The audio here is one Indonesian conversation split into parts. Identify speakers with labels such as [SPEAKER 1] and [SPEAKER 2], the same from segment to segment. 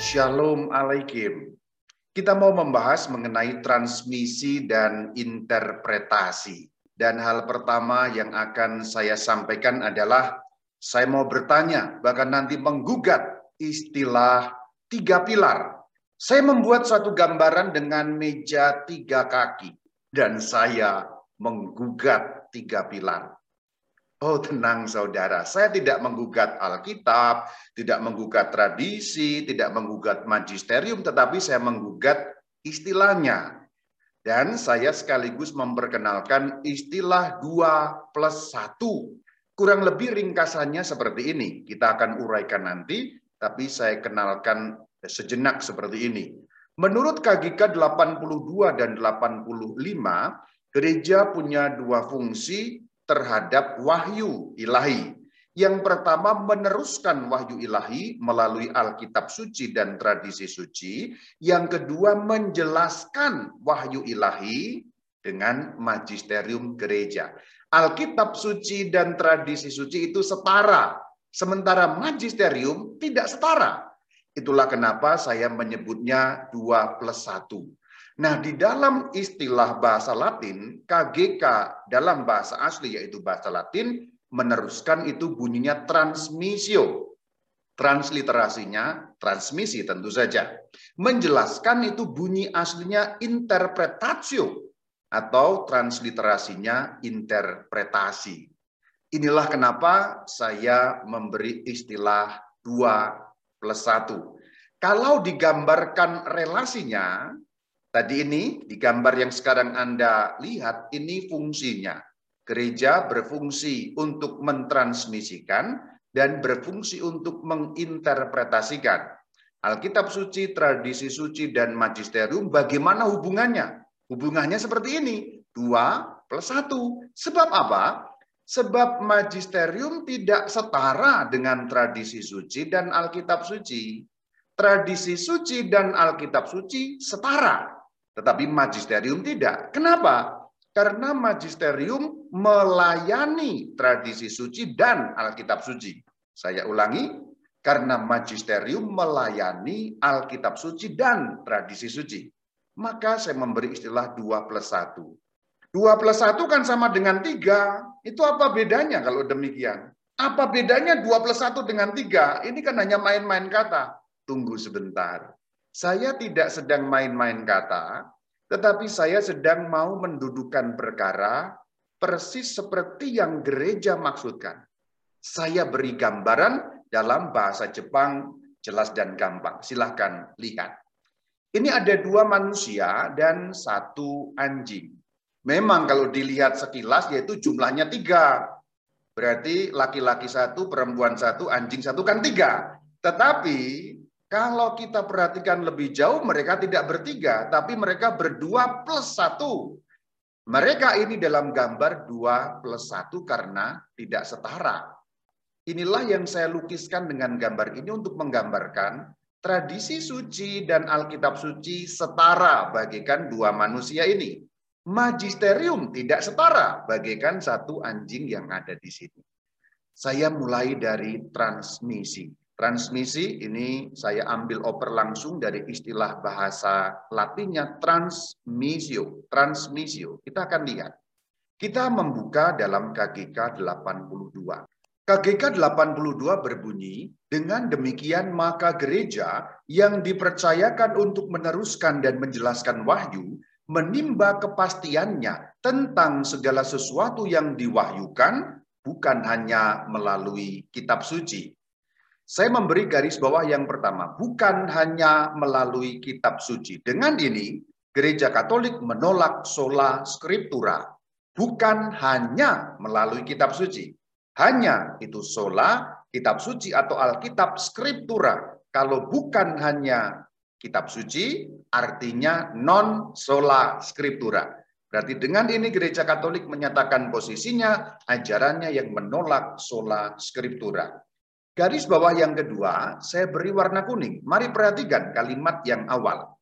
[SPEAKER 1] Shalom Alaikum. Kita mau membahas mengenai transmisi dan interpretasi. Dan hal pertama yang akan saya sampaikan adalah saya mau bertanya, bahkan nanti menggugat istilah tiga pilar. Saya membuat suatu gambaran dengan meja tiga kaki. Dan saya menggugat tiga pilar. Oh tenang saudara, saya tidak menggugat Alkitab, tidak menggugat tradisi, tidak menggugat magisterium, tetapi saya menggugat istilahnya. Dan saya sekaligus memperkenalkan istilah dua plus satu. Kurang lebih ringkasannya seperti ini. Kita akan uraikan nanti, tapi saya kenalkan sejenak seperti ini. Menurut KGK 82 dan 85, gereja punya dua fungsi terhadap wahyu ilahi. Yang pertama meneruskan wahyu ilahi melalui Alkitab suci dan tradisi suci. Yang kedua menjelaskan wahyu ilahi dengan magisterium gereja. Alkitab suci dan tradisi suci itu setara. Sementara magisterium tidak setara. Itulah kenapa saya menyebutnya dua plus satu. Nah, di dalam istilah bahasa Latin, KGK dalam bahasa asli yaitu bahasa Latin, meneruskan itu bunyinya transmisio. Transliterasinya transmisi tentu saja. Menjelaskan itu bunyi aslinya interpretatio atau transliterasinya interpretasi. Inilah kenapa saya memberi istilah dua plus satu. Kalau digambarkan relasinya, Tadi ini di gambar yang sekarang Anda lihat, ini fungsinya. Gereja berfungsi untuk mentransmisikan dan berfungsi untuk menginterpretasikan. Alkitab suci, tradisi suci, dan magisterium bagaimana hubungannya? Hubungannya seperti ini, dua plus satu. Sebab apa? Sebab magisterium tidak setara dengan tradisi suci dan Alkitab suci. Tradisi suci dan Alkitab suci setara. Tetapi magisterium tidak. Kenapa? Karena magisterium melayani tradisi suci dan Alkitab suci. Saya ulangi, karena magisterium melayani Alkitab suci dan tradisi suci. Maka saya memberi istilah 2 plus 1. 2 plus 1 kan sama dengan 3. Itu apa bedanya kalau demikian? Apa bedanya 2 plus 1 dengan 3? Ini kan hanya main-main kata. Tunggu sebentar. Saya tidak sedang main-main kata, tetapi saya sedang mau mendudukan perkara persis seperti yang gereja maksudkan. Saya beri gambaran dalam bahasa Jepang jelas dan gampang. Silahkan lihat. Ini ada dua manusia dan satu anjing. Memang kalau dilihat sekilas yaitu jumlahnya tiga. Berarti laki-laki satu, perempuan satu, anjing satu kan tiga. Tetapi kalau kita perhatikan lebih jauh, mereka tidak bertiga, tapi mereka berdua plus satu. Mereka ini dalam gambar dua plus satu karena tidak setara. Inilah yang saya lukiskan dengan gambar ini untuk menggambarkan tradisi suci dan Alkitab suci setara bagikan dua manusia ini. Magisterium tidak setara bagikan satu anjing yang ada di sini. Saya mulai dari transmisi. Transmisi ini saya ambil oper langsung dari istilah bahasa Latinnya transmisio. Transmisio. Kita akan lihat. Kita membuka dalam KGK 82. KGK 82 berbunyi, dengan demikian maka gereja yang dipercayakan untuk meneruskan dan menjelaskan wahyu, menimba kepastiannya tentang segala sesuatu yang diwahyukan, bukan hanya melalui kitab suci, saya memberi garis bawah yang pertama, bukan hanya melalui kitab suci. Dengan ini, gereja Katolik menolak sola scriptura, bukan hanya melalui kitab suci. Hanya itu sola, kitab suci atau Alkitab scriptura. Kalau bukan hanya kitab suci, artinya non sola scriptura. Berarti dengan ini gereja Katolik menyatakan posisinya, ajarannya yang menolak sola scriptura. Garis bawah yang kedua, saya beri warna kuning. Mari perhatikan kalimat yang awal.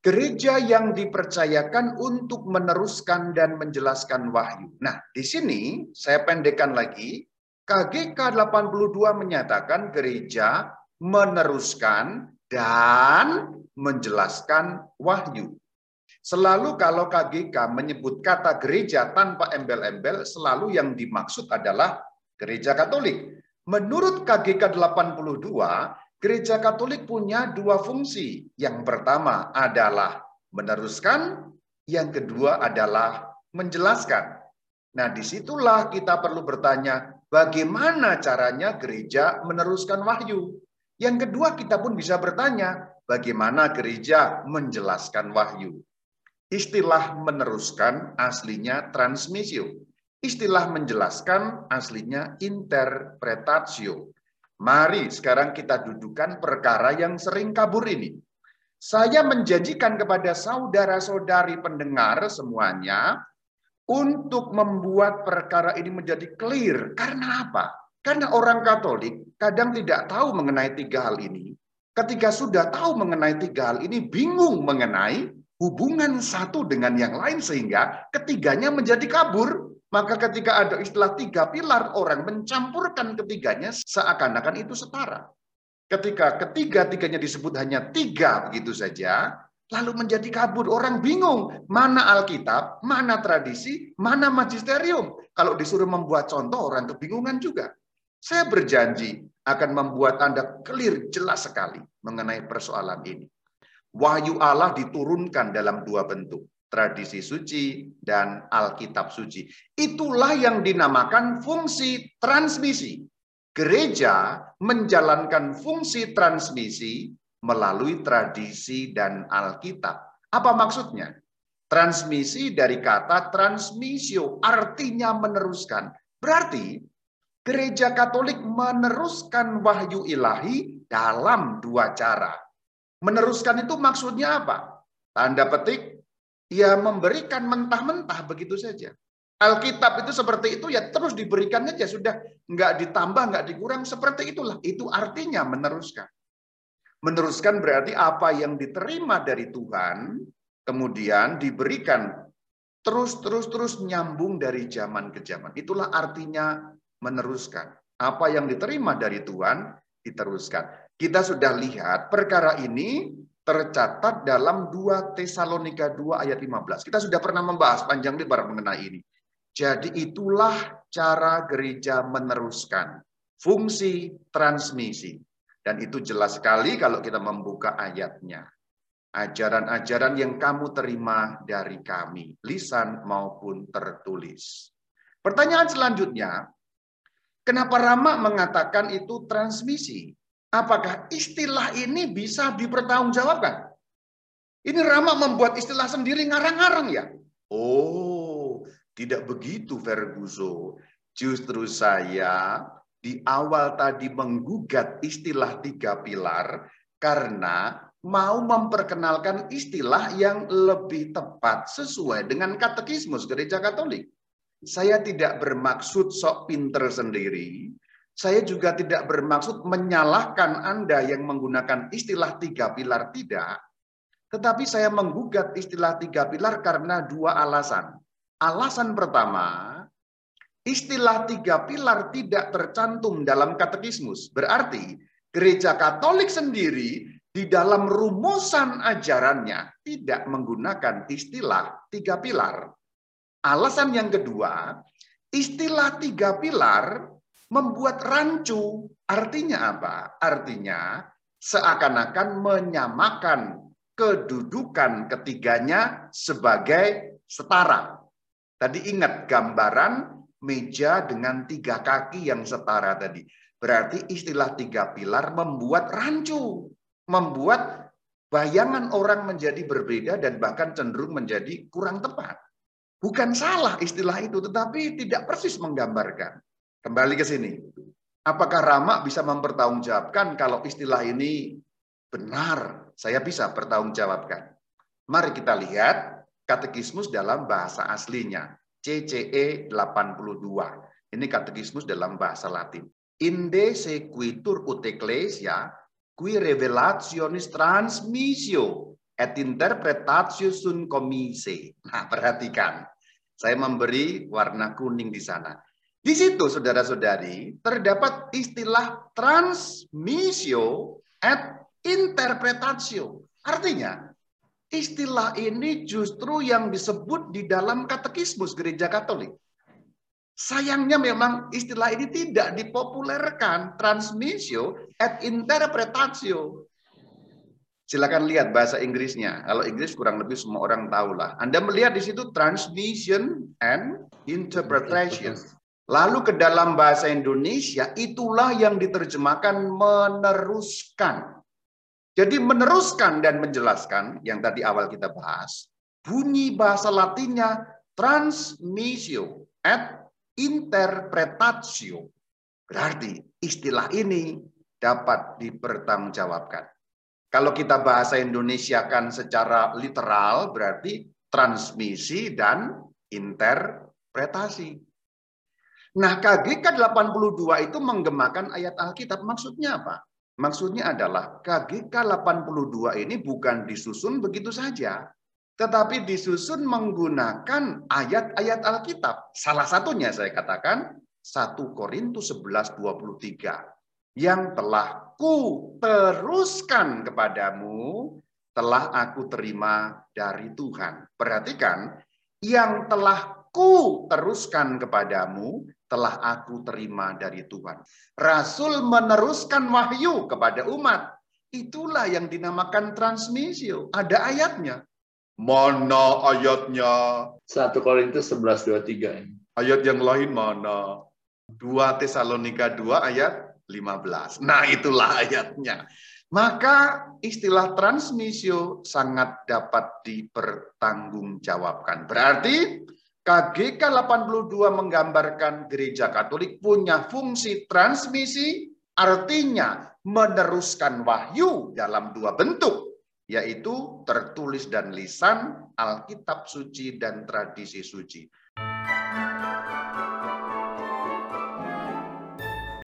[SPEAKER 1] Gereja yang dipercayakan untuk meneruskan dan menjelaskan wahyu. Nah, di sini saya pendekkan lagi. KGK 82 menyatakan gereja meneruskan dan menjelaskan wahyu. Selalu kalau KGK menyebut kata gereja tanpa embel-embel, selalu yang dimaksud adalah gereja Katolik. Menurut KGK 82, gereja Katolik punya dua fungsi. Yang pertama adalah meneruskan, yang kedua adalah menjelaskan. Nah, di situlah kita perlu bertanya, bagaimana caranya gereja meneruskan wahyu? Yang kedua, kita pun bisa bertanya, bagaimana gereja menjelaskan wahyu? Istilah meneruskan aslinya transmisio. Istilah menjelaskan aslinya interpretatio. Mari sekarang kita dudukan perkara yang sering kabur ini. Saya menjanjikan kepada saudara-saudari pendengar semuanya untuk membuat perkara ini menjadi clear. Karena apa? Karena orang Katolik kadang tidak tahu mengenai tiga hal ini. Ketika sudah tahu mengenai tiga hal ini, bingung mengenai hubungan satu dengan yang lain sehingga ketiganya menjadi kabur. Maka ketika ada istilah tiga pilar, orang mencampurkan ketiganya seakan-akan itu setara. Ketika ketiga-tiganya disebut hanya tiga begitu saja, lalu menjadi kabur. Orang bingung, mana Alkitab, mana tradisi, mana magisterium. Kalau disuruh membuat contoh, orang kebingungan juga. Saya berjanji akan membuat Anda clear jelas sekali mengenai persoalan ini. Wahyu Allah diturunkan dalam dua bentuk, tradisi suci dan Alkitab suci. Itulah yang dinamakan fungsi transmisi. Gereja menjalankan fungsi transmisi melalui tradisi dan Alkitab. Apa maksudnya? Transmisi dari kata transmisio, artinya meneruskan. Berarti gereja Katolik meneruskan wahyu ilahi dalam dua cara Meneruskan itu maksudnya apa? Tanda petik, ya memberikan mentah-mentah begitu saja. Alkitab itu seperti itu ya terus diberikan aja sudah nggak ditambah nggak dikurang seperti itulah itu artinya meneruskan. Meneruskan berarti apa yang diterima dari Tuhan kemudian diberikan terus terus terus nyambung dari zaman ke zaman. Itulah artinya meneruskan. Apa yang diterima dari Tuhan diteruskan. Kita sudah lihat perkara ini tercatat dalam 2 Tesalonika 2 ayat 15. Kita sudah pernah membahas panjang lebar mengenai ini. Jadi itulah cara gereja meneruskan fungsi transmisi. Dan itu jelas sekali kalau kita membuka ayatnya. Ajaran-ajaran yang kamu terima dari kami, lisan maupun tertulis. Pertanyaan selanjutnya, kenapa Rama mengatakan itu transmisi? Apakah istilah ini bisa dipertanggungjawabkan? Ini Rama membuat istilah sendiri ngarang-ngarang ya? Oh, tidak begitu Ferguso. Justru saya di awal tadi menggugat istilah tiga pilar karena mau memperkenalkan istilah yang lebih tepat sesuai dengan katekismus gereja Katolik. Saya tidak bermaksud sok pinter sendiri, saya juga tidak bermaksud menyalahkan Anda yang menggunakan istilah tiga pilar tidak, tetapi saya menggugat istilah tiga pilar karena dua alasan. Alasan pertama, istilah tiga pilar tidak tercantum dalam katekismus. Berarti gereja Katolik sendiri di dalam rumusan ajarannya tidak menggunakan istilah tiga pilar. Alasan yang kedua, istilah tiga pilar membuat rancu. Artinya apa? Artinya seakan-akan menyamakan kedudukan ketiganya sebagai setara. Tadi ingat gambaran meja dengan tiga kaki yang setara tadi. Berarti istilah tiga pilar membuat rancu, membuat bayangan orang menjadi berbeda dan bahkan cenderung menjadi kurang tepat. Bukan salah istilah itu, tetapi tidak persis menggambarkan. Kembali ke sini. Apakah Rama bisa mempertanggungjawabkan kalau istilah ini benar? Saya bisa pertanggungjawabkan. Mari kita lihat katekismus dalam bahasa aslinya. CCE 82. Ini katekismus dalam bahasa Latin. Inde sequitur ut ecclesia qui revelationis transmissio et interpretatio comise. Nah, perhatikan. Saya memberi warna kuning di sana. Di situ, saudara-saudari, terdapat istilah transmisio et interpretatio. Artinya, istilah ini justru yang disebut di dalam katekismus gereja Katolik. Sayangnya memang istilah ini tidak dipopulerkan, transmissio et interpretatio. Silakan lihat bahasa Inggrisnya. Kalau Inggris kurang lebih semua orang tahu lah. Anda melihat di situ transmission and interpretation. Lalu ke dalam bahasa Indonesia itulah yang diterjemahkan meneruskan. Jadi meneruskan dan menjelaskan yang tadi awal kita bahas, bunyi bahasa Latinnya transmissio et interpretatio. Berarti istilah ini dapat dipertanggungjawabkan. Kalau kita bahasa Indonesia kan secara literal berarti transmisi dan interpretasi. Nah, KGK 82 itu menggemakan ayat Alkitab. Maksudnya apa? Maksudnya adalah KGK 82 ini bukan disusun begitu saja tetapi disusun menggunakan ayat-ayat Alkitab. Salah satunya saya katakan 1 Korintus 11 23 yang telah ku teruskan kepadamu telah aku terima dari Tuhan. Perhatikan, yang telah ku teruskan kepadamu telah aku terima dari Tuhan. Rasul meneruskan wahyu kepada umat. Itulah yang dinamakan transmisio. Ada ayatnya. Mana ayatnya?
[SPEAKER 2] 1 Korintus 11 23 ini.
[SPEAKER 1] Ayat yang lain mana? 2 Tesalonika 2 ayat 15. Nah, itulah ayatnya. Maka istilah transmisio sangat dapat dipertanggungjawabkan. Berarti KGK 82 menggambarkan gereja Katolik punya fungsi transmisi, artinya meneruskan wahyu dalam dua bentuk, yaitu tertulis dan lisan, Alkitab suci dan tradisi suci.